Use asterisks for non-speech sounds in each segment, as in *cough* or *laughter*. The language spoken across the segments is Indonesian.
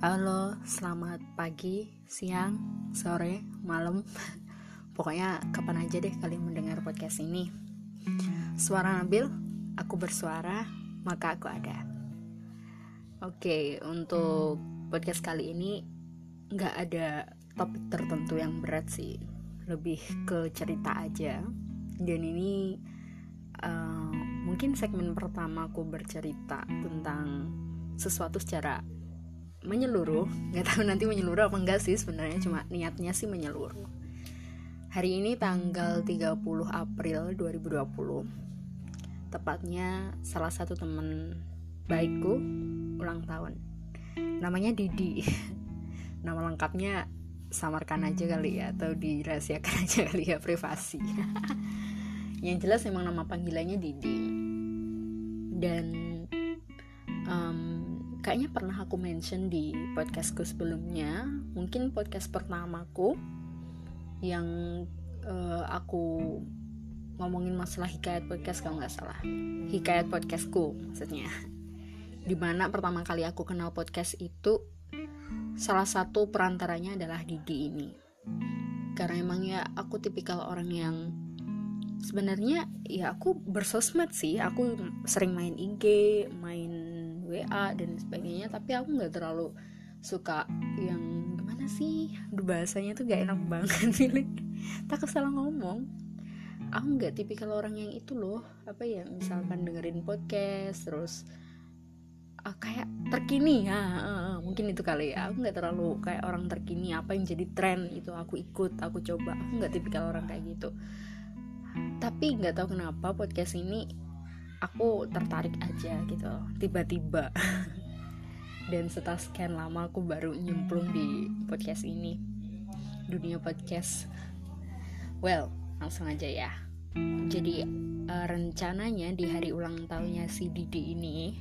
Halo, selamat pagi, siang, sore, malam. *laughs* Pokoknya kapan aja deh kalian mendengar podcast ini. Suara Nabil, aku bersuara, maka aku ada. Oke, untuk podcast kali ini nggak ada topik tertentu yang berat sih. Lebih ke cerita aja. Dan ini uh, mungkin segmen pertama aku bercerita tentang sesuatu secara menyeluruh. Nggak tahu nanti menyeluruh apa enggak sih sebenarnya cuma niatnya sih menyeluruh. Hari ini tanggal 30 April 2020 tepatnya salah satu temen baikku ulang tahun. Namanya Didi. *laughs* Nama lengkapnya samarkan aja kali ya atau dirahasiakan *laughs* aja kali ya privasi. *laughs* Yang jelas memang nama panggilannya Didi. Dan um, kayaknya pernah aku mention di podcastku sebelumnya mungkin podcast pertamaku yang uh, aku ngomongin masalah hikayat podcast kalau nggak salah. Hikayat podcastku maksudnya. Di mana pertama kali aku kenal podcast itu salah satu perantaranya adalah Didi ini. Karena emang ya aku tipikal orang yang sebenarnya ya aku bersosmed sih. Aku sering main IG main WA dan sebagainya tapi aku nggak terlalu suka yang gimana sih? Aduh, bahasanya tuh gak enak banget. Pilih takut salah ngomong. Aku nggak tipikal orang yang itu loh apa ya misalkan dengerin podcast terus uh, kayak terkini. Ya uh, mungkin itu kali ya. Aku nggak terlalu kayak orang terkini apa yang jadi tren itu aku ikut aku coba. Aku nggak tipikal orang kayak gitu. Tapi nggak tahu kenapa podcast ini aku tertarik aja gitu. Tiba-tiba. *laughs* Dan setelah sekian lama aku baru nyemplung di podcast ini. Dunia podcast. Well langsung aja ya. Jadi uh, rencananya di hari ulang tahunnya si Didi ini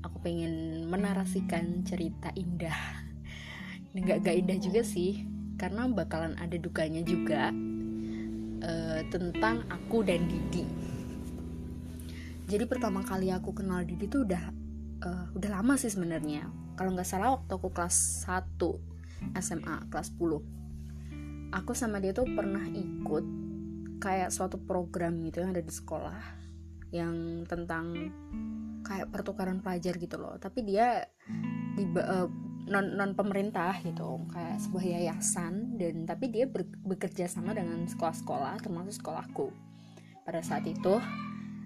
aku pengen menarasikan cerita indah. Nggak gak indah juga sih karena bakalan ada dukanya juga uh, tentang aku dan Didi jadi pertama kali aku kenal Didi tuh udah uh, udah lama sih sebenarnya. Kalau nggak salah waktu aku kelas 1 SMA kelas 10 aku sama dia tuh pernah ikut kayak suatu program gitu yang ada di sekolah yang tentang kayak pertukaran pelajar gitu loh. Tapi dia di uh, non non pemerintah gitu kayak sebuah yayasan dan tapi dia ber, bekerja sama dengan sekolah-sekolah termasuk sekolahku. Pada saat itu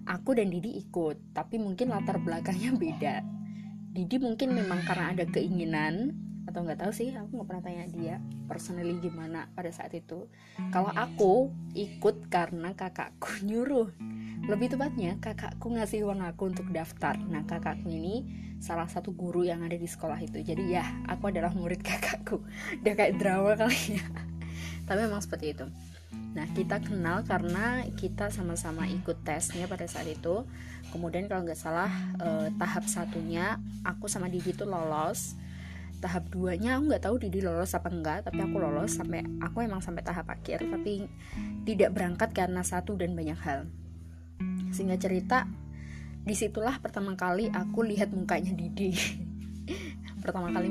aku dan Didi ikut tapi mungkin latar belakangnya beda. Didi mungkin memang karena ada keinginan atau nggak tahu sih aku nggak pernah tanya dia personally gimana pada saat itu. Kalau aku ikut karena kakakku *laughs* nyuruh. Lebih tepatnya kakakku ngasih uang aku untuk daftar. Nah kakakku ini salah satu guru yang ada di sekolah itu. Jadi ya aku adalah murid *laughs* kakakku. Udah kayak drama kali ya. Tapi memang seperti itu Nah, kita kenal karena kita sama-sama ikut tesnya pada saat itu. Kemudian kalau nggak salah eh, tahap satunya aku sama Didi itu lolos. Tahap duanya aku nggak tahu Didi lolos apa enggak, tapi aku lolos sampai aku emang sampai tahap akhir, tapi tidak berangkat karena satu dan banyak hal. Sehingga cerita di situlah pertama kali aku lihat mukanya Didi. *laughs* pertama kali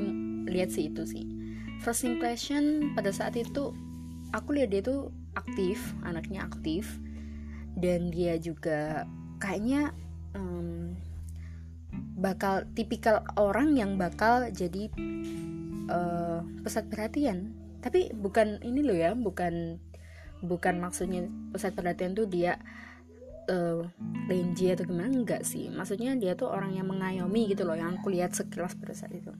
lihat sih itu sih. First impression pada saat itu aku lihat dia tuh aktif anaknya aktif. Dan dia juga kayaknya um, bakal tipikal orang yang bakal jadi uh, pusat perhatian. Tapi bukan ini loh ya bukan bukan maksudnya pusat perhatian tuh dia uh, lenji atau gimana enggak sih. Maksudnya dia tuh orang yang mengayomi gitu loh yang aku lihat sekilas pada saat itu.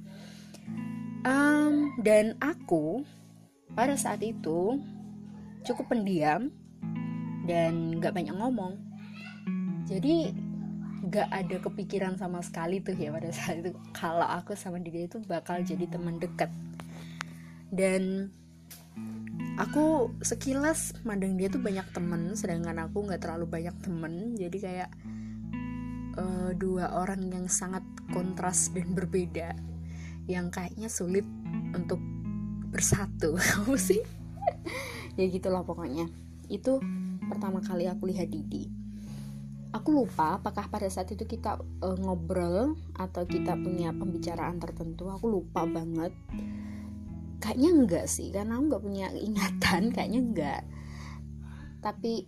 Um, dan aku pada saat itu cukup pendiam dan nggak banyak ngomong. Jadi nggak ada kepikiran sama sekali tuh ya pada saat itu. Kalau aku sama dia itu bakal jadi teman dekat. Dan aku sekilas mandang dia tuh banyak temen sedangkan aku nggak terlalu banyak temen jadi kayak uh, dua orang yang sangat kontras dan berbeda yang kayaknya sulit untuk bersatu. *laughs* Kamu sih ya gitulah pokoknya. Itu pertama kali aku lihat Didi. Aku lupa apakah pada saat itu kita uh, ngobrol atau kita punya pembicaraan tertentu aku lupa banget. Kayaknya enggak sih karena aku nggak punya ingatan kayaknya enggak. Tapi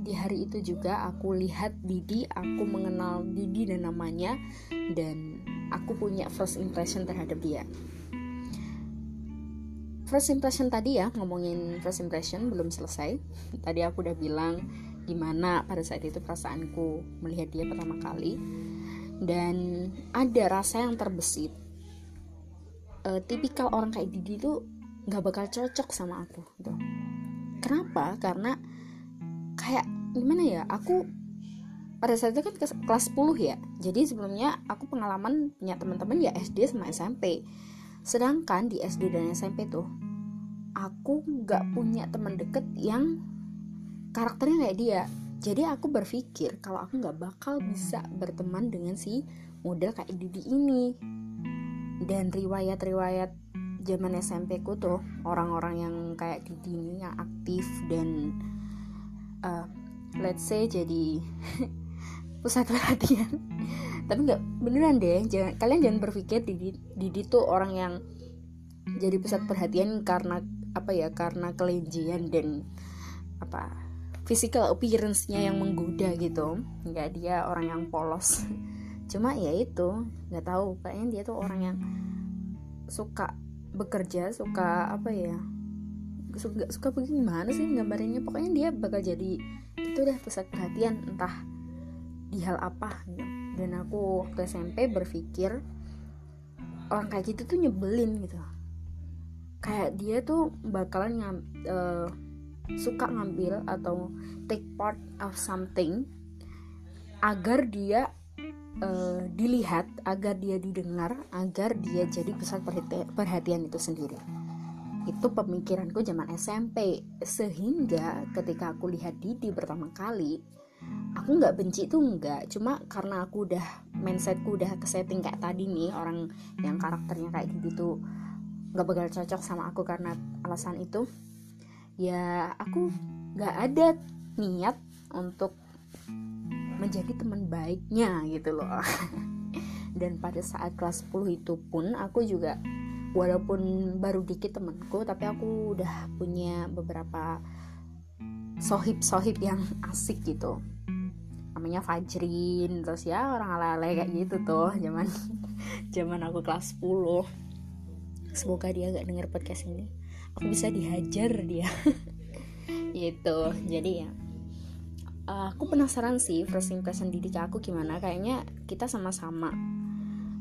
di hari itu juga aku lihat Didi aku mengenal Didi dan namanya dan aku punya first impression terhadap dia first impression tadi ya ngomongin first impression belum selesai. *laughs* Tadi aku udah bilang gimana pada saat itu perasaanku melihat dia pertama kali. Dan ada rasa yang terbesit. Uh, tipikal orang kayak Didi tuh nggak bakal cocok sama aku gitu. Kenapa? Karena kayak gimana ya aku pada saat itu kan kelas 10 ya. Jadi sebelumnya aku pengalaman punya teman-teman ya SD sama SMP sedangkan di SD dan SMP tuh aku nggak punya teman deket yang karakternya kayak dia. Jadi aku berpikir kalau aku nggak bakal bisa berteman dengan si model kayak Didi ini. Dan riwayat-riwayat zaman SMP ku tuh orang-orang yang kayak Didi ini yang aktif dan uh, let's say jadi *laughs* pusat perhatian. *laughs* Tapi nggak beneran deh jangan kalian jangan berpikir Didi Didi tuh orang yang jadi pusat perhatian karena apa ya karena kelenjian dan apa physical appearance-nya yang menggoda gitu. Nggak dia orang yang polos. *laughs* Cuma ya itu nggak tahu kayaknya dia tuh orang yang suka bekerja suka apa ya suka suka bagaimana sih gambarnya pokoknya dia bakal jadi itu deh pusat perhatian entah di hal apa gitu. dan aku waktu SMP berpikir orang kayak gitu tuh nyebelin gitu kayak dia tuh bakalan ngam, uh, suka ngambil atau take part of something agar dia uh, dilihat, agar dia didengar, agar dia jadi pusat perhatian itu sendiri. Itu pemikiranku zaman SMP. Sehingga ketika aku lihat Didi pertama kali, aku nggak benci tuh nggak. Cuma karena aku udah mindsetku udah kesetting kayak tadi nih orang yang karakternya kayak Didi tuh nggak bakal cocok sama aku karena alasan itu ya aku gak ada niat untuk menjadi teman baiknya gitu loh *laughs* dan pada saat kelas 10 itu pun aku juga walaupun baru dikit temanku tapi aku udah punya beberapa sohib-sohib yang asik gitu. Namanya Fajrin terus ya orang ala-ala kayak gitu tuh zaman *laughs* zaman aku kelas 10 semoga dia gak denger podcast ini. Aku bisa dihajar dia. *laughs* Gitu. Jadi ya uh, aku penasaran sih first impression Didi ke aku gimana. Kayaknya kita sama-sama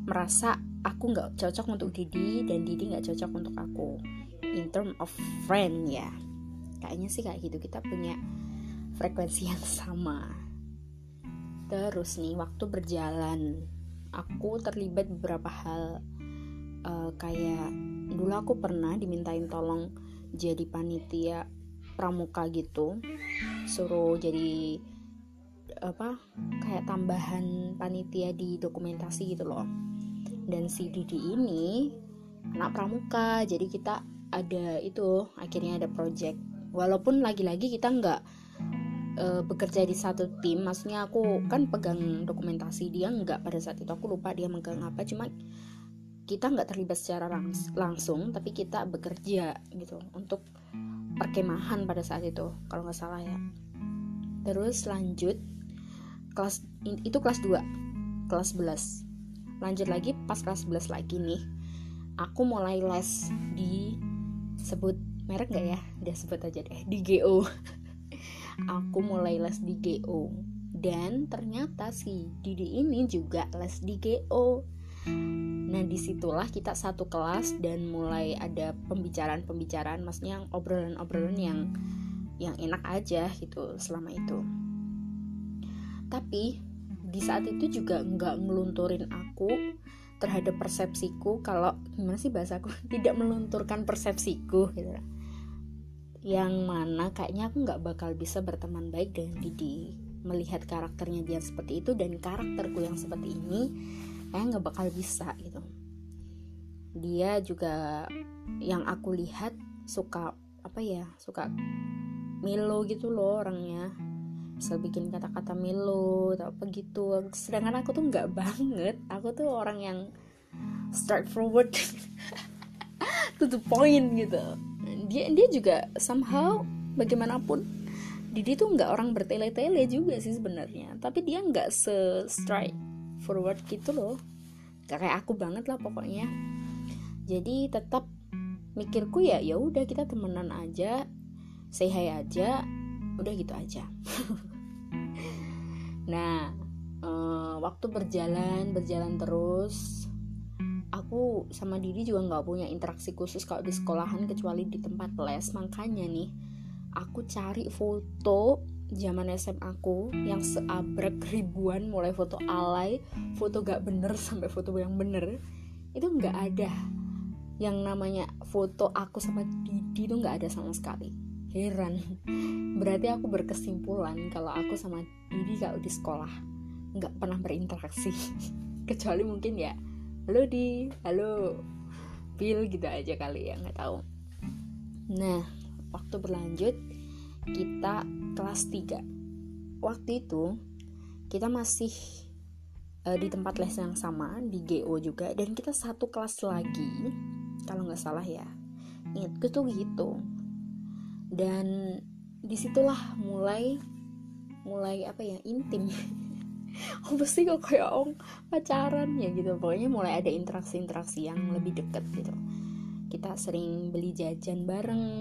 merasa aku nggak cocok untuk Didi dan Didi nggak cocok untuk aku. In term of friend ya kayaknya sih kayak gitu kita punya frekuensi yang sama. Terus nih waktu berjalan aku terlibat beberapa hal uh, kayak dulu aku pernah dimintain tolong jadi panitia pramuka gitu suruh jadi apa kayak tambahan panitia di dokumentasi gitu loh. Dan si Didi ini anak pramuka jadi kita ada itu akhirnya ada project walaupun lagi-lagi kita nggak e, bekerja di satu tim maksudnya aku kan pegang dokumentasi dia nggak pada saat itu aku lupa dia megang apa cuma kita nggak terlibat secara langs langsung tapi kita bekerja gitu untuk perkemahan pada saat itu kalau nggak salah ya. Terus lanjut kelas itu kelas 2 kelas 11 lanjut lagi pas kelas 11 lagi nih aku mulai les di sebut merek gak ya? Dia sebut aja deh di GO *laughs* aku mulai les di GO dan ternyata si Didi ini juga les di GO Nah di situlah kita satu kelas dan mulai ada pembicaraan-pembicaraan, maksudnya obrolan-obrolan yang yang enak aja gitu selama itu. Tapi di saat itu juga nggak ngelunturin aku terhadap persepsiku kalau gimana sih bahasaku *laughs* tidak melunturkan persepsiku gitu yang mana kayaknya aku nggak bakal bisa berteman baik dengan Didi. Melihat karakternya dia seperti itu dan karakterku yang seperti ini kayak nggak bakal bisa gitu. Dia juga yang aku lihat suka apa ya suka milo gitu loh orangnya. Bisa bikin kata-kata milo atau apa gitu. Sedangkan aku tuh nggak banget. Aku tuh orang yang straightforward *laughs* to the point gitu dia dia juga somehow bagaimanapun Didi tuh nggak orang bertele-tele juga sih sebenarnya. Tapi dia nggak se straight forward gitu loh. Gak kayak aku banget lah pokoknya. Jadi tetap mikirku ya ya udah kita temenan aja say hi aja udah gitu aja. *laughs* Nah uh, waktu berjalan berjalan terus aku sama Didi juga nggak punya interaksi khusus kalau di sekolahan kecuali di tempat les. Makanya nih aku cari foto zaman SMA aku yang seabrek ribuan mulai foto alay, foto gak bener *laughs* sampai foto yang bener itu nggak ada. Yang namanya foto aku sama Didi itu nggak ada sama sekali. Heran. *laughs* Berarti aku berkesimpulan kalau aku sama Didi kalau di sekolah nggak pernah berinteraksi. *laughs* Kecuali mungkin ya halo di. Halo. Bill gitu aja kali ya nggak tahu. Nah waktu berlanjut kita kelas 3 waktu itu kita masih uh, di tempat les yang sama di GO juga dan kita satu kelas lagi kalau nggak salah ya. Ingatku tuh gitu. Dan di situlah mulai mulai apa ya intim *laughs* *laughs* apa sih kok kayak om pacaran ya gitu. Pokoknya mulai ada interaksi-interaksi yang lebih deket gitu. Kita sering beli jajan bareng.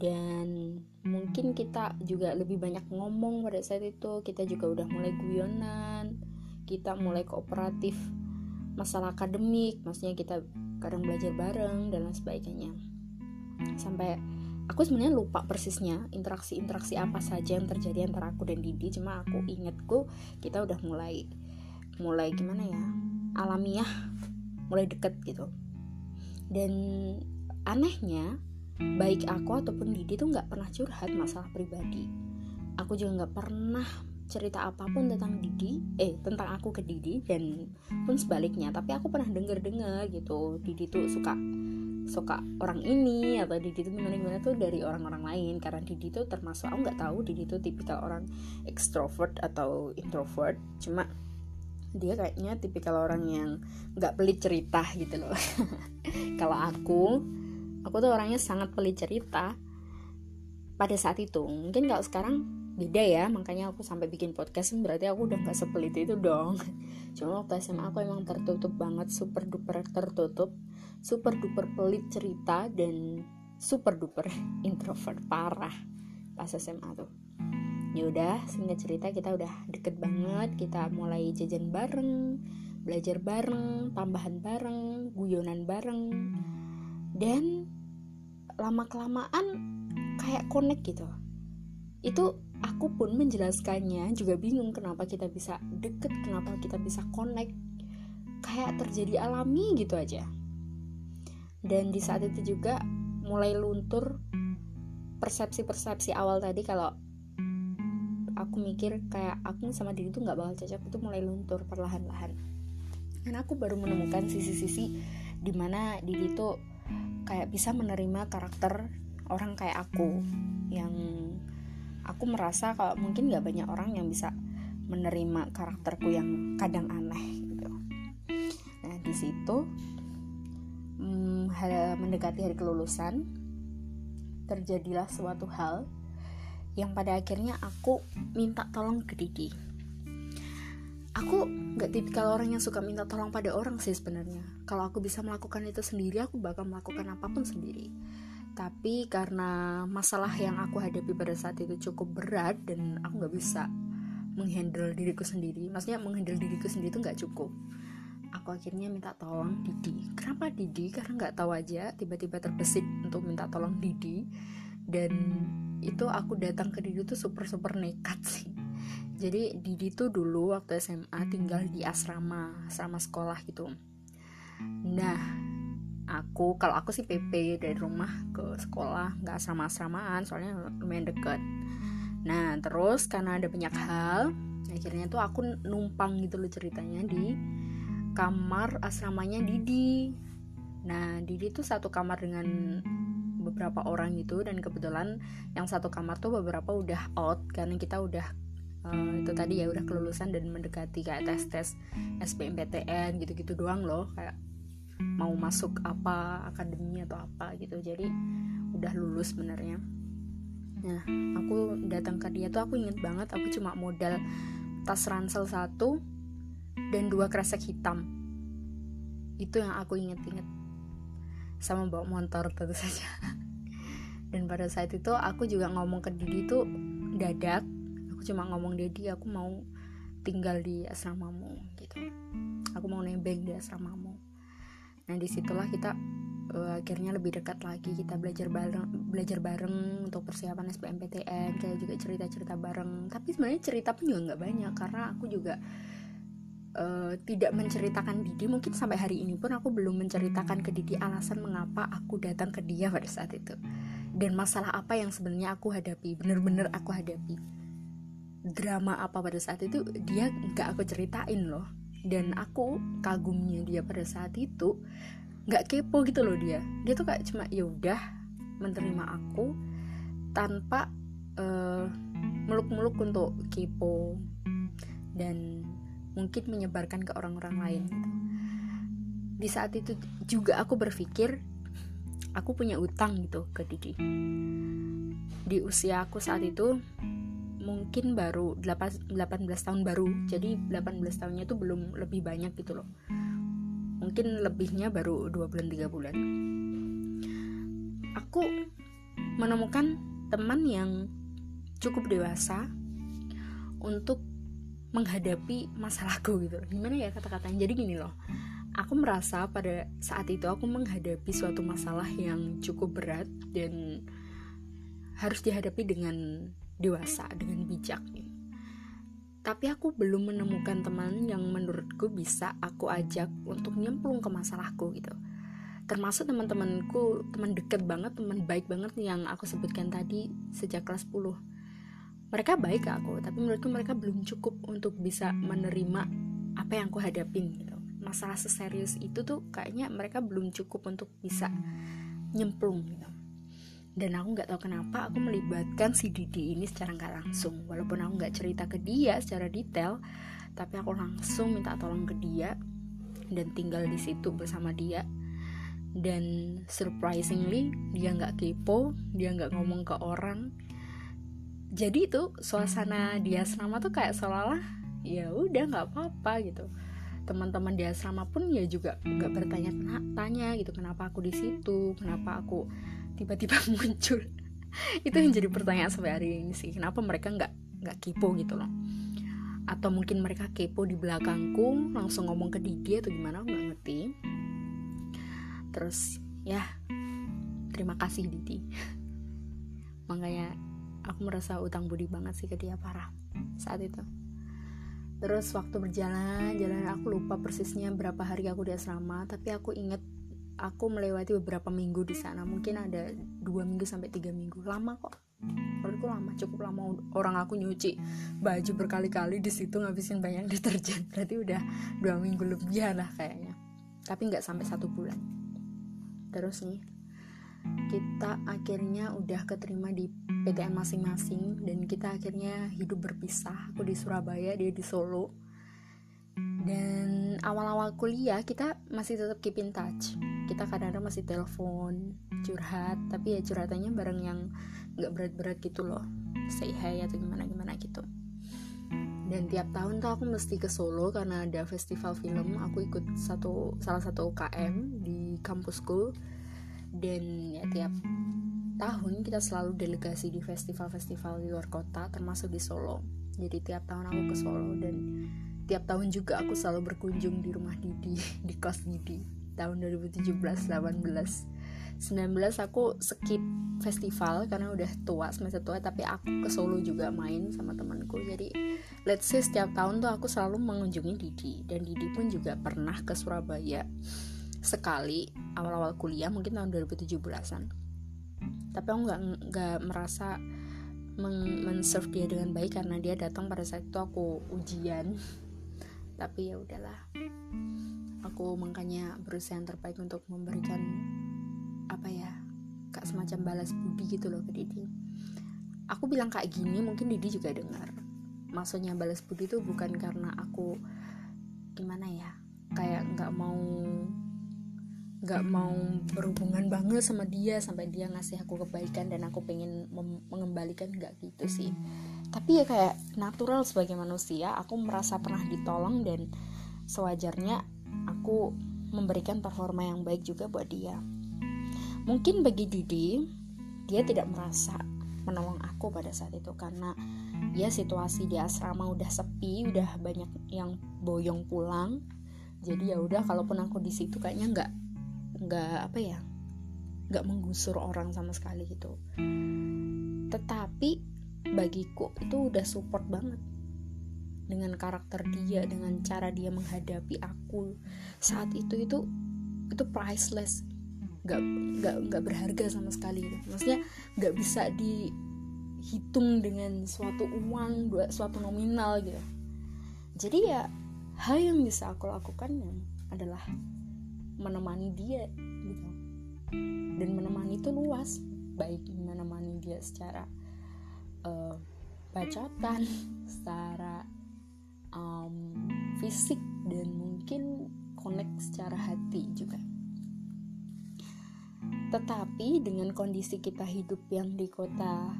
Dan mungkin kita juga lebih banyak ngomong pada saat itu. Kita juga udah mulai guyonan. Kita mulai kooperatif masalah akademik. Maksudnya kita kadang belajar bareng dan lain sebagainya. Sampai aku sebenarnya lupa persisnya interaksi-interaksi apa saja yang terjadi antara aku dan Didi cuma aku ingetku kita udah mulai mulai gimana ya alamiah mulai deket gitu. Dan anehnya baik aku ataupun Didi tuh nggak pernah curhat masalah pribadi. Aku juga nggak pernah cerita apa pun tentang Didi eh tentang aku ke Didi dan pun sebaliknya. Tapi aku pernah denger dengar gitu Didi tuh suka suka orang ini atau Didi tuh gimana gimana tuh dari orang-orang lain. Karena Didi tuh termasuk aku nggak tahu Didi tuh tipikal orang extrovert atau introvert. Cuma dia kayaknya tipikal orang yang nggak pelit cerita gitu loh. *laughs* Kalau aku aku tuh orangnya sangat pelit cerita pada saat itu. Mungkin kalau sekarang beda ya makanya aku sampai bikin podcast berarti aku udah gak sepelit itu dong. *laughs* Cuma waktu SMA aku emang tertutup banget super duper tertutup super duper pelit cerita dan super duper *laughs* introvert parah pas SMA tuh. Ya udah singkat cerita kita udah deket banget kita mulai jajan bareng belajar bareng tambahan bareng guyonan bareng dan lama kelamaan kayak connect gitu. Itu aku pun menjelaskannya juga bingung kenapa kita bisa deket kenapa kita bisa connect. Kayak terjadi alami gitu aja. Dan di saat itu juga mulai luntur persepsi-persepsi awal tadi kalau aku mikir kayak aku sama diri tuh nggak bakal cocok itu mulai luntur perlahan-lahan. Dan aku baru menemukan sisi-sisi di mana diri tuh kayak bisa menerima karakter orang kayak aku yang aku merasa kalau mungkin gak banyak orang yang bisa menerima karakterku yang kadang aneh gitu. Nah di situ hmm, mendekati hari kelulusan terjadilah suatu hal yang pada akhirnya aku minta tolong ke Didi aku nggak tipikal orang yang suka minta tolong pada orang sih sebenarnya. Kalau aku bisa melakukan itu sendiri aku bakal melakukan apa pun sendiri tapi karena masalah yang aku hadapi pada saat itu cukup berat dan aku nggak bisa menghandle diriku sendiri maksudnya menghandle diriku sendiri itu nggak cukup. Aku akhirnya minta tolong Didi. Kenapa Didi? Karena nggak tahu aja tiba-tiba terbesit untuk minta tolong Didi. Dan itu aku datang ke Didi tuh super super nekat sih. Jadi Didi tuh dulu waktu SMA tinggal di asrama asrama sekolah gitu. Nah aku kalau aku sih PP dari rumah ke sekolah nggak asrama-asramaan soalnya lumayan deket. Nah terus karena ada banyak hal akhirnya tuh aku numpang gitu loh ceritanya di kamar asramanya Didi. Nah Didi tuh satu kamar dengan beberapa orang gitu dan kebetulan yang satu kamar tuh beberapa udah out karena kita udah uh, itu tadi ya udah kelulusan dan mendekati kayak tes tes SBMPTN gitu-gitu doang loh kayak mau masuk apa akademi atau apa gitu. Jadi udah lulus sebenarnya. Nah aku datang ke dia tuh aku inget banget aku cuma modal tas ransel satu dan dua kresek hitam. Itu yang aku inget-inget sama bawa motor tentu saja. Dan pada saat itu aku juga ngomong ke Didi tuh dadak. Aku cuma ngomong Didi aku mau tinggal di asramamu gitu. Aku mau nebeng di asramamu nah di situlah kita uh, akhirnya lebih dekat lagi. Kita belajar bareng belajar bareng untuk persiapan SBMPTN kayak juga cerita cerita bareng. Tapi sebenarnya cerita pun juga nggak banyak karena aku juga uh, tidak menceritakan Didi. Mungkin sampai hari ini pun aku belum menceritakan ke Didi alasan mengapa aku datang ke dia pada saat itu. Dan masalah apa yang sebenarnya aku hadapi bener-bener aku hadapi. Drama apa pada saat itu dia nggak aku ceritain loh dan aku kagumnya dia pada saat itu nggak kepo gitu loh dia dia tuh kayak cuma ya udah menerima aku tanpa uh, meluk-meluk untuk kepo dan mungkin menyebarkan ke orang-orang lain gitu. Di saat itu juga aku berpikir aku punya utang gitu ke Didi. Di usia aku saat itu mungkin baru 8, 18 tahun baru. Jadi 18 tahunnya itu belum lebih banyak gitu loh. Mungkin lebihnya baru dua bulan tiga bulan. Aku menemukan teman yang cukup dewasa untuk menghadapi masalahku gitu gimana ya kata-katanya? Jadi gini loh. Aku merasa pada saat itu aku menghadapi suatu masalah yang cukup berat dan harus dihadapi dengan dewasa dengan bijak tapi aku belum menemukan teman yang menurutku bisa aku ajak untuk nyemplung ke masalahku gitu. Termasuk teman-temanku teman deket banget teman baik banget yang aku sebutkan tadi sejak kelas 10 mereka baik ke aku tapi menurutku mereka belum cukup untuk bisa menerima apa yang aku hadapin gitu. Masalah seserius itu tuh kayaknya mereka belum cukup untuk bisa nyemplung gitu dan aku nggak tahu kenapa aku melibatkan si Didi ini secara nggak langsung. Walaupun aku nggak cerita ke dia secara detail tapi aku langsung minta tolong ke dia dan tinggal di situ bersama dia. Dan surprisingly dia nggak kepo dia nggak ngomong ke orang. Jadi itu suasana di asrama tuh kayak seolah-olah ya udah nggak apa-apa gitu. Teman-teman di asrama pun ya juga nggak bertanya-tanya gitu kenapa aku di situ kenapa aku tiba-tiba *laughs* muncul. Itu yang jadi pertanyaan sampai hari ini sih. Kenapa mereka nggak nggak kepo gitu loh? Atau mungkin mereka kepo di belakangku langsung ngomong ke Didi atau gimana nggak ngerti. Terus ya terima kasih Didi *laughs* makanya aku merasa utang budi banget sih ke dia parah saat itu. Terus waktu berjalan jalan aku lupa persisnya berapa hari aku di asrama tapi aku inget aku melewati beberapa minggu di sana. Mungkin ada dua minggu sampai tiga minggu. Lama kok. Menurutku lama. Cukup lama orang aku nyuci baju berkali-kali di situ ngabisin banyak deterjen. Berarti udah dua minggu lebih lah kayaknya. Tapi nggak sampai satu bulan. Terus nih kita akhirnya udah keterima di PTN masing-masing dan kita akhirnya hidup berpisah. Aku di Surabaya dia di Solo dan awal-awal kuliah kita masih tetap keep in touch. Kita kadang-kadang masih telepon curhat tapi ya curhatannya bareng yang nggak berat-berat gitu loh. Say hi atau gimana gimana gitu. Dan tiap tahun tuh aku mesti ke Solo karena ada festival film. Aku ikut satu salah satu UKM di kampusku dan ya tiap tahun kita selalu delegasi di festival-festival di luar kota termasuk di Solo. Jadi tiap tahun aku ke Solo dan tiap tahun juga aku selalu berkunjung di rumah Didi *laughs* di kos Didi tahun 2017 18 19 aku skip festival karena udah tua semester tua tapi aku ke Solo juga main sama temanku. Jadi let's say setiap tahun tuh aku selalu mengunjungi Didi dan Didi pun juga pernah ke Surabaya sekali awal-awal kuliah mungkin tahun 2017an tapi aku nggak nggak merasa men serve dia dengan baik karena dia datang pada saat itu aku ujian *laughs* tapi ya udahlah. Aku makanya berusaha yang terbaik untuk memberikan apa ya kak semacam balas budi gitu loh ke Didi. Aku bilang kayak gini mungkin Didi juga dengar. Maksudnya balas budi itu bukan karena aku gimana ya kayak nggak mau nggak mau berhubungan banget sama dia sampai dia ngasih aku kebaikan dan aku pengen mengembalikan nggak gitu sih tapi ya kayak natural sebagai manusia aku merasa pernah ditolong dan sewajarnya aku memberikan performa yang baik juga buat dia. Mungkin bagi Didi dia tidak merasa menolong aku pada saat itu karena ya situasi di asrama udah sepi udah banyak yang boyong pulang. Jadi ya udah kalaupun aku di situ kayaknya nggak nggak apa ya nggak menggusur orang sama sekali gitu. Tetapi bagiku itu udah support banget dengan karakter dia dengan cara dia menghadapi aku. Saat itu itu itu priceless. Nggak nggak nggak berharga sama sekali. Maksudnya nggak bisa dihitung dengan suatu uang suatu nominal gitu. Jadi ya hal yang bisa aku lakukan adalah menemani dia gitu. Dan menemani itu luas. Baik menemani dia secara uh, bacotan *laughs* secara um, fisik dan mungkin connect secara hati juga. Tetapi dengan kondisi kita hidup yang di kota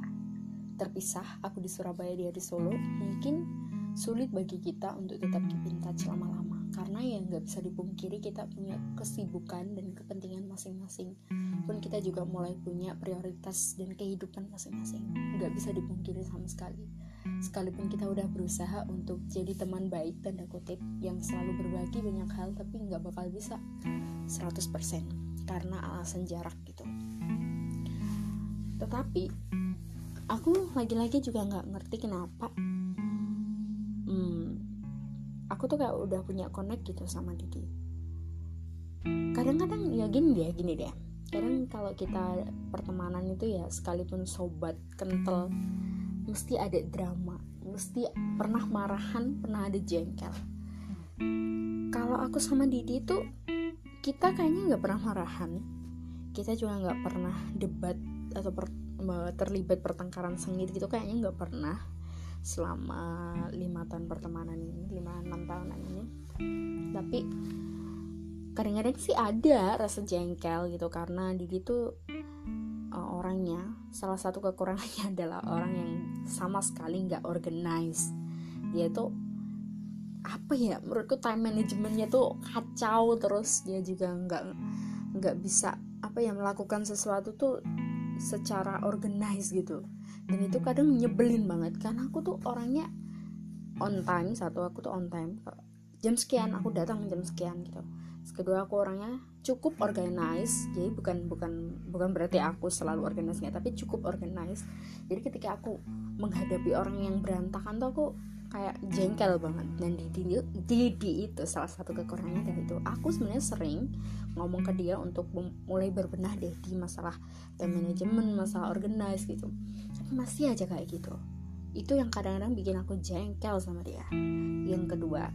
terpisah aku di Surabaya dia di Solo mungkin sulit bagi kita untuk tetap keep in touch lama-lama karena ya nggak bisa dipungkiri kita punya kesibukan dan kepentingan masing-masing. Pun kita juga mulai punya prioritas dan kehidupan masing-masing. Nggak bisa dipungkiri sama sekali. Sekalipun kita udah berusaha untuk jadi teman baik tanda kutip yang selalu berbagi banyak hal tapi nggak bakal bisa 100% karena alasan jarak gitu. Tetapi aku lagi-lagi juga nggak ngerti kenapa aku tuh kayak udah punya connect gitu sama Didi. Kadang-kadang ya gini deh gini deh. Kadang kalau kita pertemanan itu ya sekalipun sobat kental mesti ada drama mesti pernah marahan pernah ada jengkel. Kalau aku sama Didi tuh kita kayaknya nggak pernah marahan. Kita juga nggak pernah debat atau per, terlibat pertengkaran sengit gitu kayaknya nggak pernah selama lima tahun pertemanan ini lima enam tahunan ini. Tapi kadang-kadang sih ada rasa jengkel gitu karena Didi tuh uh, orangnya salah satu kekurangannya *laughs* adalah orang yang sama sekali nggak organize. Dia tuh apa ya menurutku time managementnya tuh kacau terus dia juga nggak nggak bisa apa ya melakukan sesuatu tuh secara organize gitu dan itu kadang nyebelin banget karena aku tuh orangnya on time satu aku tuh on time. Jam sekian aku datang jam sekian gitu. Kedua aku orangnya cukup organize jadi bukan bukan bukan berarti aku selalu organize tapi cukup organize jadi ketika aku menghadapi orang yang berantakan tuh aku kayak jengkel banget. Dan di di itu salah satu kekurangannya dari itu aku sebenarnya sering ngomong ke dia untuk mulai berbenah deh di masalah time management masalah organize gitu. Masih aja kayak gitu. Itu yang kadang-kadang bikin aku jengkel sama dia. Yang kedua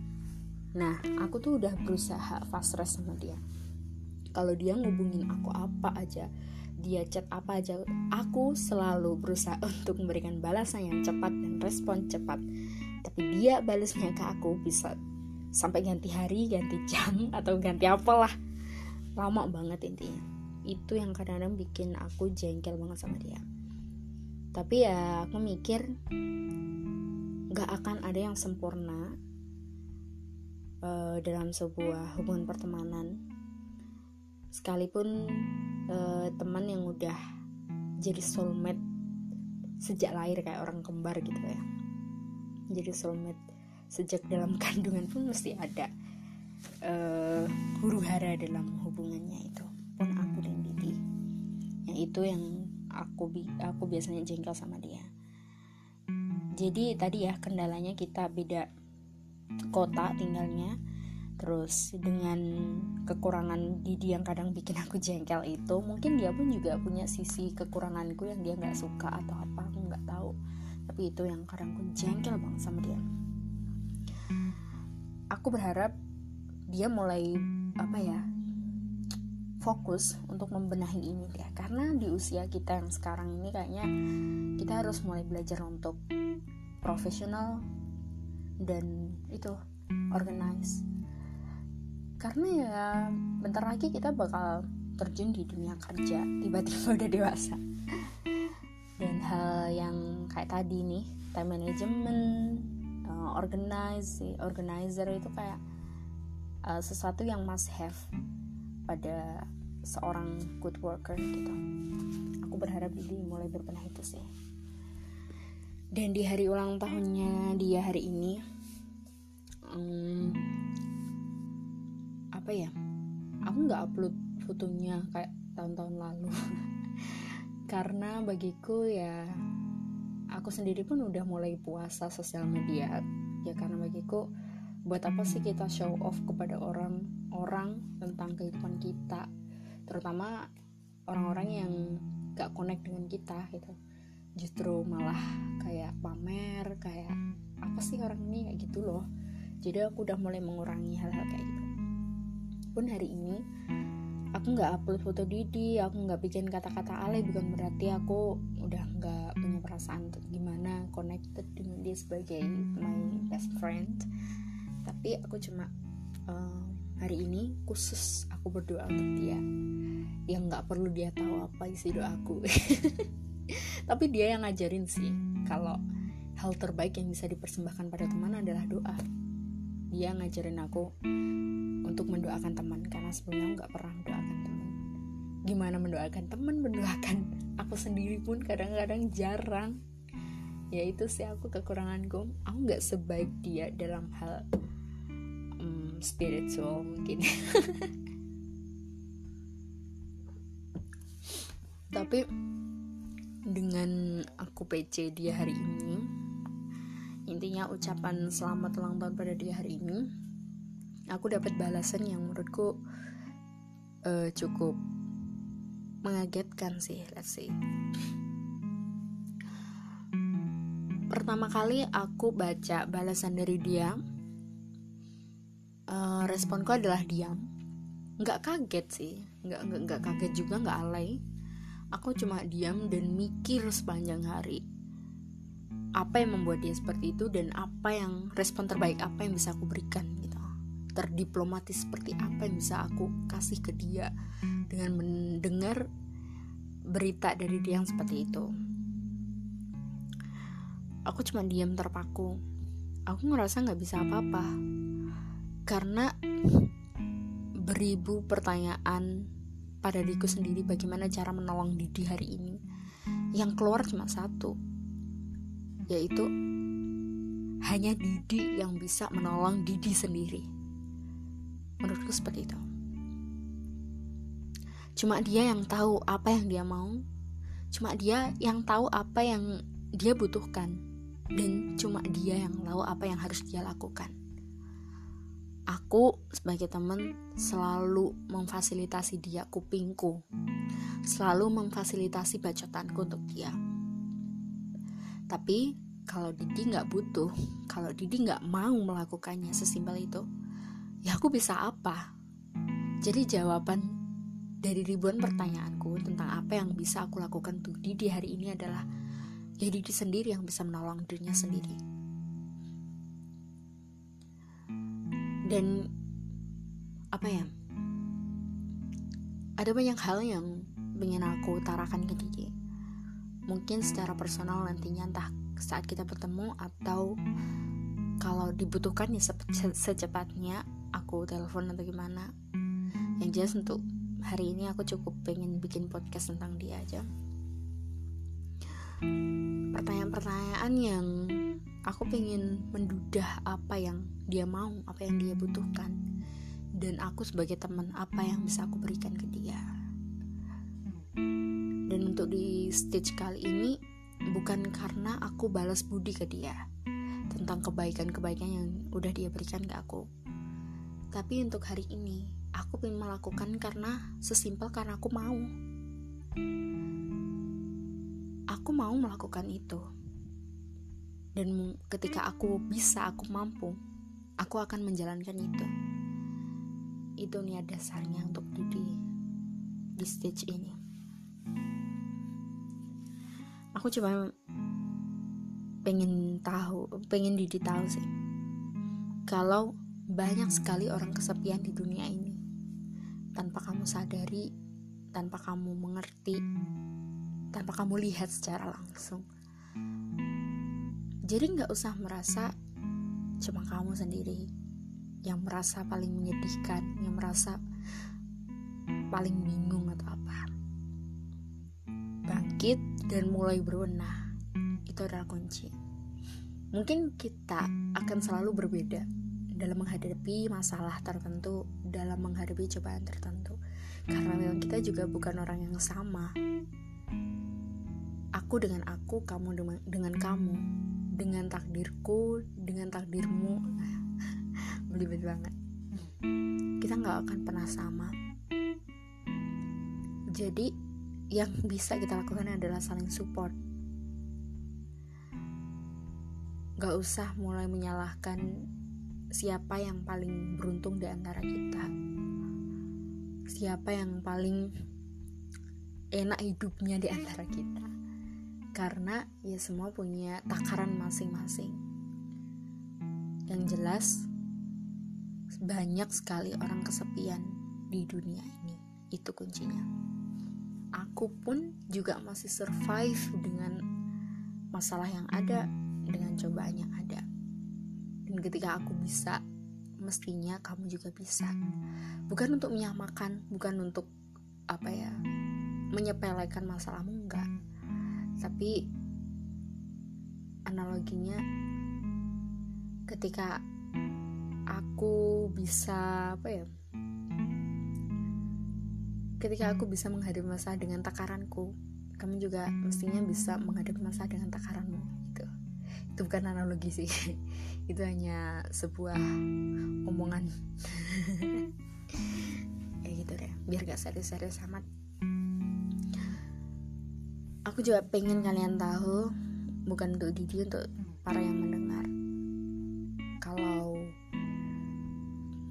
nah aku tuh udah berusaha fast rest sama dia. Kalau dia ngubungin aku apa aja dia chat apa aja aku selalu berusaha *laughs* untuk memberikan balasan yang cepat dan respon cepat tapi dia balasnya ke aku bisa sampai ganti hari ganti jam *laughs* atau ganti apalah. Lama banget intinya. Itu yang kadang-kadang bikin aku jengkel banget sama dia. Tapi ya aku mikir gak akan ada yang sempurna uh, dalam sebuah hubungan pertemanan. Sekalipun uh, teman yang udah jadi soulmate sejak lahir kayak orang kembar gitu ya jadi soulmate sejak dalam kandungan pun mesti ada uh, huru hara dalam hubungannya itu. Pun aku dan Didi. Yang itu yang aku aku biasanya jengkel sama dia. Jadi tadi ya kendalanya kita beda kota tinggalnya. Terus dengan kekurangan Didi yang kadang bikin aku jengkel itu mungkin dia pun juga punya sisi kekuranganku yang dia nggak suka atau apa tapi itu yang kadang aku jengkel banget sama dia. Aku berharap dia mulai apa ya fokus untuk membenahi ini ya. Karena di usia kita yang sekarang ini kayaknya kita harus mulai belajar untuk profesional dan itu organize. Karena ya bentar lagi kita bakal terjun di dunia kerja tiba-tiba udah dewasa. Dan hal yang kayak tadi nih time management uh, organize organizer itu kayak uh, sesuatu yang must have pada seorang good worker gitu. Aku berharap Didi mulai berbenah itu sih. Dan di hari ulang tahunnya dia hari ini um, apa ya aku nggak upload fotonya kayak tahun-tahun lalu. *laughs* Karena bagiku ya aku sendiri pun udah mulai puasa sosial media. Ya karena bagiku buat apa sih kita show off kepada orang-orang tentang kehidupan kita? Terutama orang-orang yang gak connect dengan kita gitu. Justru malah kayak pamer kayak apa sih orang ini? Kayak gitu loh. Jadi aku udah mulai mengurangi hal-hal kayak gitu. Pun hari ini aku nggak upload foto Didi aku nggak bikin kata-kata alay bukan berarti aku udah nggak perasaan gimana connected dengan dia sebagai my best friend. Tapi aku cuma uh, hari ini khusus aku berdoa untuk dia. Yang nggak perlu dia tahu apa isi doaku *laughs* tapi dia yang ngajarin sih kalau hal terbaik yang bisa dipersembahkan pada teman adalah doa. Dia ngajarin aku untuk mendoakan teman karena sebelumnya nggak pernah mendoakan teman. Gimana mendoakan teman? Mendoakan aku sendiri pun kadang-kadang jarang. Ya itu sih aku kekuranganku. Aku nggak sebaik dia dalam hal um, spiritual mungkin. *laughs* Tapi dengan aku PC dia hari ini intinya ucapan selamat ulang tahun pada dia hari ini aku dapat balasan yang menurutku uh, cukup mengagetkan sih let's see. Pertama kali aku baca balasan dari dia uh, responku adalah diam. Nggak kaget sih nggak nggak nggak kaget juga nggak alay. Aku cuma diam dan mikir sepanjang hari apa yang membuat dia seperti itu dan apa yang respon terbaik apa yang bisa aku berikan gitu terdiplomatis seperti apa yang bisa aku kasih ke dia dengan mendengar berita dari dia yang seperti itu. Aku cuma diam terpaku. Aku ngerasa nggak bisa apa-apa karena beribu pertanyaan pada diriku sendiri bagaimana cara menolong Didi hari ini. Yang keluar cuma satu, yaitu hanya Didi yang bisa menolong Didi sendiri menurutku seperti itu. Cuma dia yang tahu apa yang dia mau. Cuma dia yang tahu apa yang dia butuhkan. Dan cuma dia yang tahu apa yang harus dia lakukan. Aku sebagai teman selalu memfasilitasi dia kupingku. Selalu memfasilitasi bacotanku untuk dia. Tapi kalau Didi nggak butuh kalau Didi nggak mau melakukannya sesimpel itu ya aku bisa apa? Jadi jawaban dari ribuan pertanyaanku tentang apa yang bisa aku lakukan untuk Didi hari ini adalah ya Didi sendiri yang bisa menolong dirinya sendiri. Dan apa ya? Ada banyak hal yang ingin aku utarakan ke Didi. Mungkin secara personal nantinya entah saat kita bertemu atau kalau dibutuhkan ya secepatnya aku telepon atau gimana. Yang jelas untuk hari ini aku cukup pengen bikin podcast tentang dia aja. Pertanyaan-pertanyaan yang aku pengen mendudah apa yang dia mau apa yang dia butuhkan. Dan aku sebagai teman apa yang bisa aku berikan ke dia. Dan untuk di stage kali ini bukan karena aku balas budi ke dia tentang kebaikan-kebaikan yang udah dia berikan ke aku tapi untuk hari ini, aku ingin melakukan karena sesimpel karena aku mau. Aku mau melakukan itu. Dan ketika aku bisa, aku mampu, aku akan menjalankan itu. Itu niat dasarnya untuk di di stage ini. Aku cuma pengen tahu, pengen Didi tahu sih kalau banyak sekali orang kesepian di dunia ini tanpa kamu sadari, tanpa kamu mengerti, tanpa kamu lihat secara langsung. Jadi nggak usah merasa cuma kamu sendiri yang merasa paling menyedihkan, yang merasa paling bingung atau apa. Bangkit dan mulai berbenah. Itu adalah kunci. Mungkin kita akan selalu berbeda dalam menghadapi masalah tertentu, dalam menghadapi cobaan tertentu. Karena memang kita juga bukan orang yang sama. Aku dengan aku, kamu dengan, kamu, dengan takdirku, dengan takdirmu. *laughs* Belibet banget. Kita nggak akan pernah sama. Jadi yang bisa kita lakukan adalah saling support. Gak usah mulai menyalahkan siapa yang paling beruntung di antara kita siapa yang paling enak hidupnya di antara kita karena ya semua punya takaran masing-masing yang jelas banyak sekali orang kesepian di dunia ini. Itu kuncinya. Aku pun juga masih survive dengan masalah yang ada, dengan cobaan yang ada. Dan ketika aku bisa, mestinya kamu juga bisa. Bukan untuk menyamakan, bukan untuk apa ya, menyepelekan masalahmu enggak. Tapi analoginya ketika aku bisa apa ya ketika aku bisa menghadapi masalah dengan takaranku kamu juga mestinya bisa menghadapi masalah dengan takaranmu itu bukan analogi sih. *laughs* Itu hanya sebuah omongan. *laughs* Ya gitu deh biar gak serius-serius amat. Aku juga pengen kalian tahu bukan untuk Didi untuk para yang mendengar. Kalau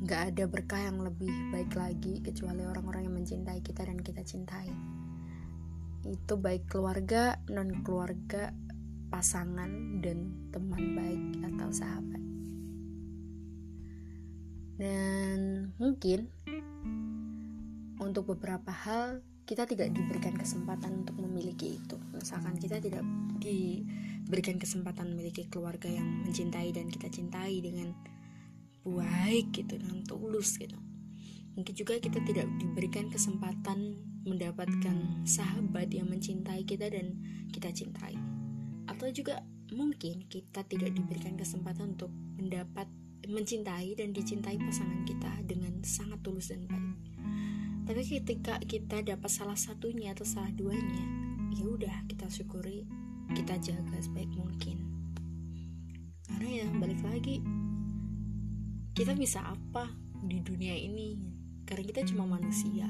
Gak ada berkah yang lebih baik lagi kecuali orang-orang yang mencintai kita dan kita cintai. Itu baik keluarga, non keluarga, pasangan, dan teman baik atau sahabat. Dan mungkin untuk beberapa hal kita tidak diberikan kesempatan untuk memiliki itu. Misalkan kita tidak diberikan kesempatan memiliki keluarga yang mencintai dan kita cintai dengan baik gitu dengan tulus gitu mungkin juga kita tidak diberikan kesempatan mendapatkan sahabat yang mencintai kita dan kita cintai atau juga mungkin kita tidak diberikan kesempatan untuk mendapat mencintai dan dicintai pasangan kita dengan sangat tulus dan baik. Tapi ketika kita dapat salah satunya atau salah duanya ya udah kita syukuri kita jaga sebaik mungkin. Karena ya balik lagi kita bisa apa di dunia ini? Karena kita cuma manusia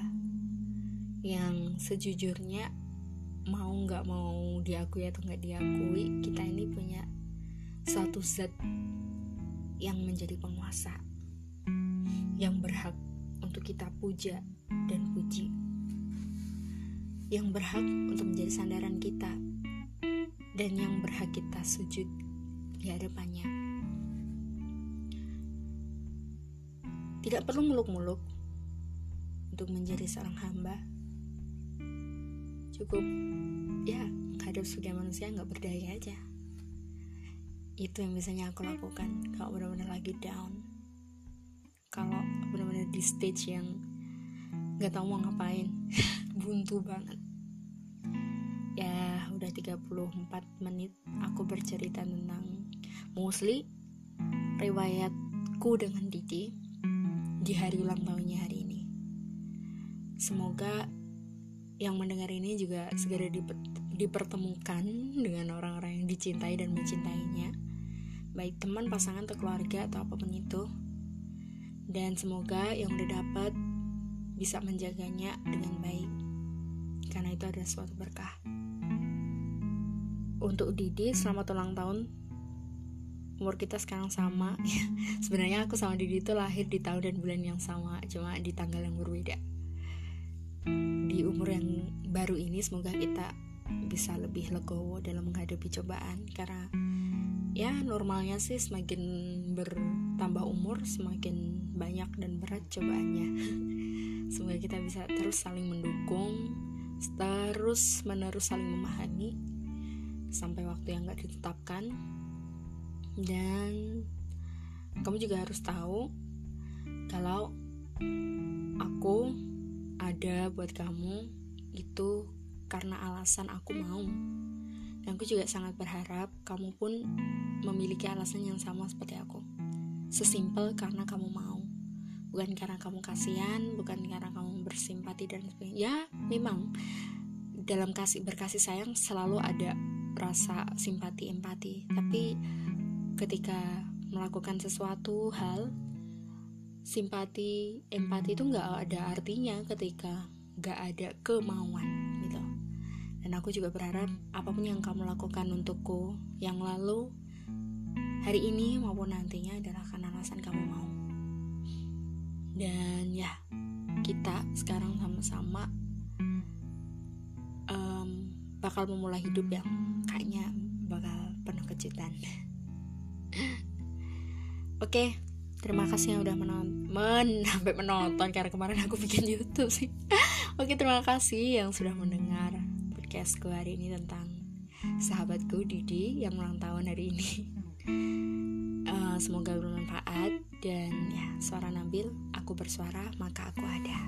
yang sejujurnya mau nggak mau diakui atau nggak diakui kita ini punya satu zat yang menjadi penguasa yang berhak untuk kita puja dan puji yang berhak untuk menjadi sandaran kita dan yang berhak kita sujud di hadapannya. Tidak perlu muluk-muluk untuk menjadi seorang hamba. Cukup ya menghadap sebagai manusia nggak berdaya aja. Itu yang biasanya aku lakukan kalau benar-benar lagi down. Kalau benar-benar di stage yang nggak tahu mau ngapain, *laughs* buntu banget. Ya udah 34 menit aku bercerita tentang mostly riwayatku dengan Didi di hari ulang tahunnya hari ini. Semoga yang mendengar ini juga segera dipertemukan dengan orang-orang yang dicintai dan mencintainya, baik teman, pasangan, atau keluarga, atau apa pun itu. Dan semoga yang udah dapat bisa menjaganya dengan baik, karena itu adalah suatu berkah. Untuk Didi, selamat ulang tahun. Umur kita sekarang sama. *laughs* Sebenarnya aku sama Didi itu lahir di tahun dan bulan yang sama cuma di tanggal yang berbeda umur yang baru ini semoga kita bisa lebih legowo dalam menghadapi cobaan. Karena ya normalnya sih semakin ber tambah umur semakin banyak dan berat cobaannya. *laughs* Semoga kita bisa terus saling mendukung terus menerus saling memahami sampai waktu yang gak ditetapkan. Dan kamu juga harus tahu kalau aku ada buat kamu itu karena alasan aku mau. Dan aku juga sangat berharap kamu pun memiliki alasan yang sama seperti aku. Sesimpel karena kamu mau. Bukan karena kamu kasihan bukan karena kamu bersimpati dan sebagainya. Ya memang. Dalam kasih berkasih sayang selalu ada rasa simpati empati. Tapi ketika melakukan sesuatu hal simpati empati itu nggak ada artinya ketika nggak ada kemauan gitu. Dan aku juga berharap apa pun yang kamu lakukan untukku yang lalu hari ini maupun nantinya adalah karena alasan kamu mau. Dan ya kita sekarang sama-sama um, bakal memulai hidup yang kayaknya bakal penuh kejutan. *laughs* Oke okay, terima kasih yang udah menonton men *laughs* sampai menonton karena kemarin aku bikin YouTube sih. *laughs* Oke terima kasih yang sudah mendengar podcastku hari ini tentang sahabatku Didi yang ulang tahun hari ini. Uh, *laughs* semoga bermanfaat dan ya suara Nabil aku bersuara maka aku ada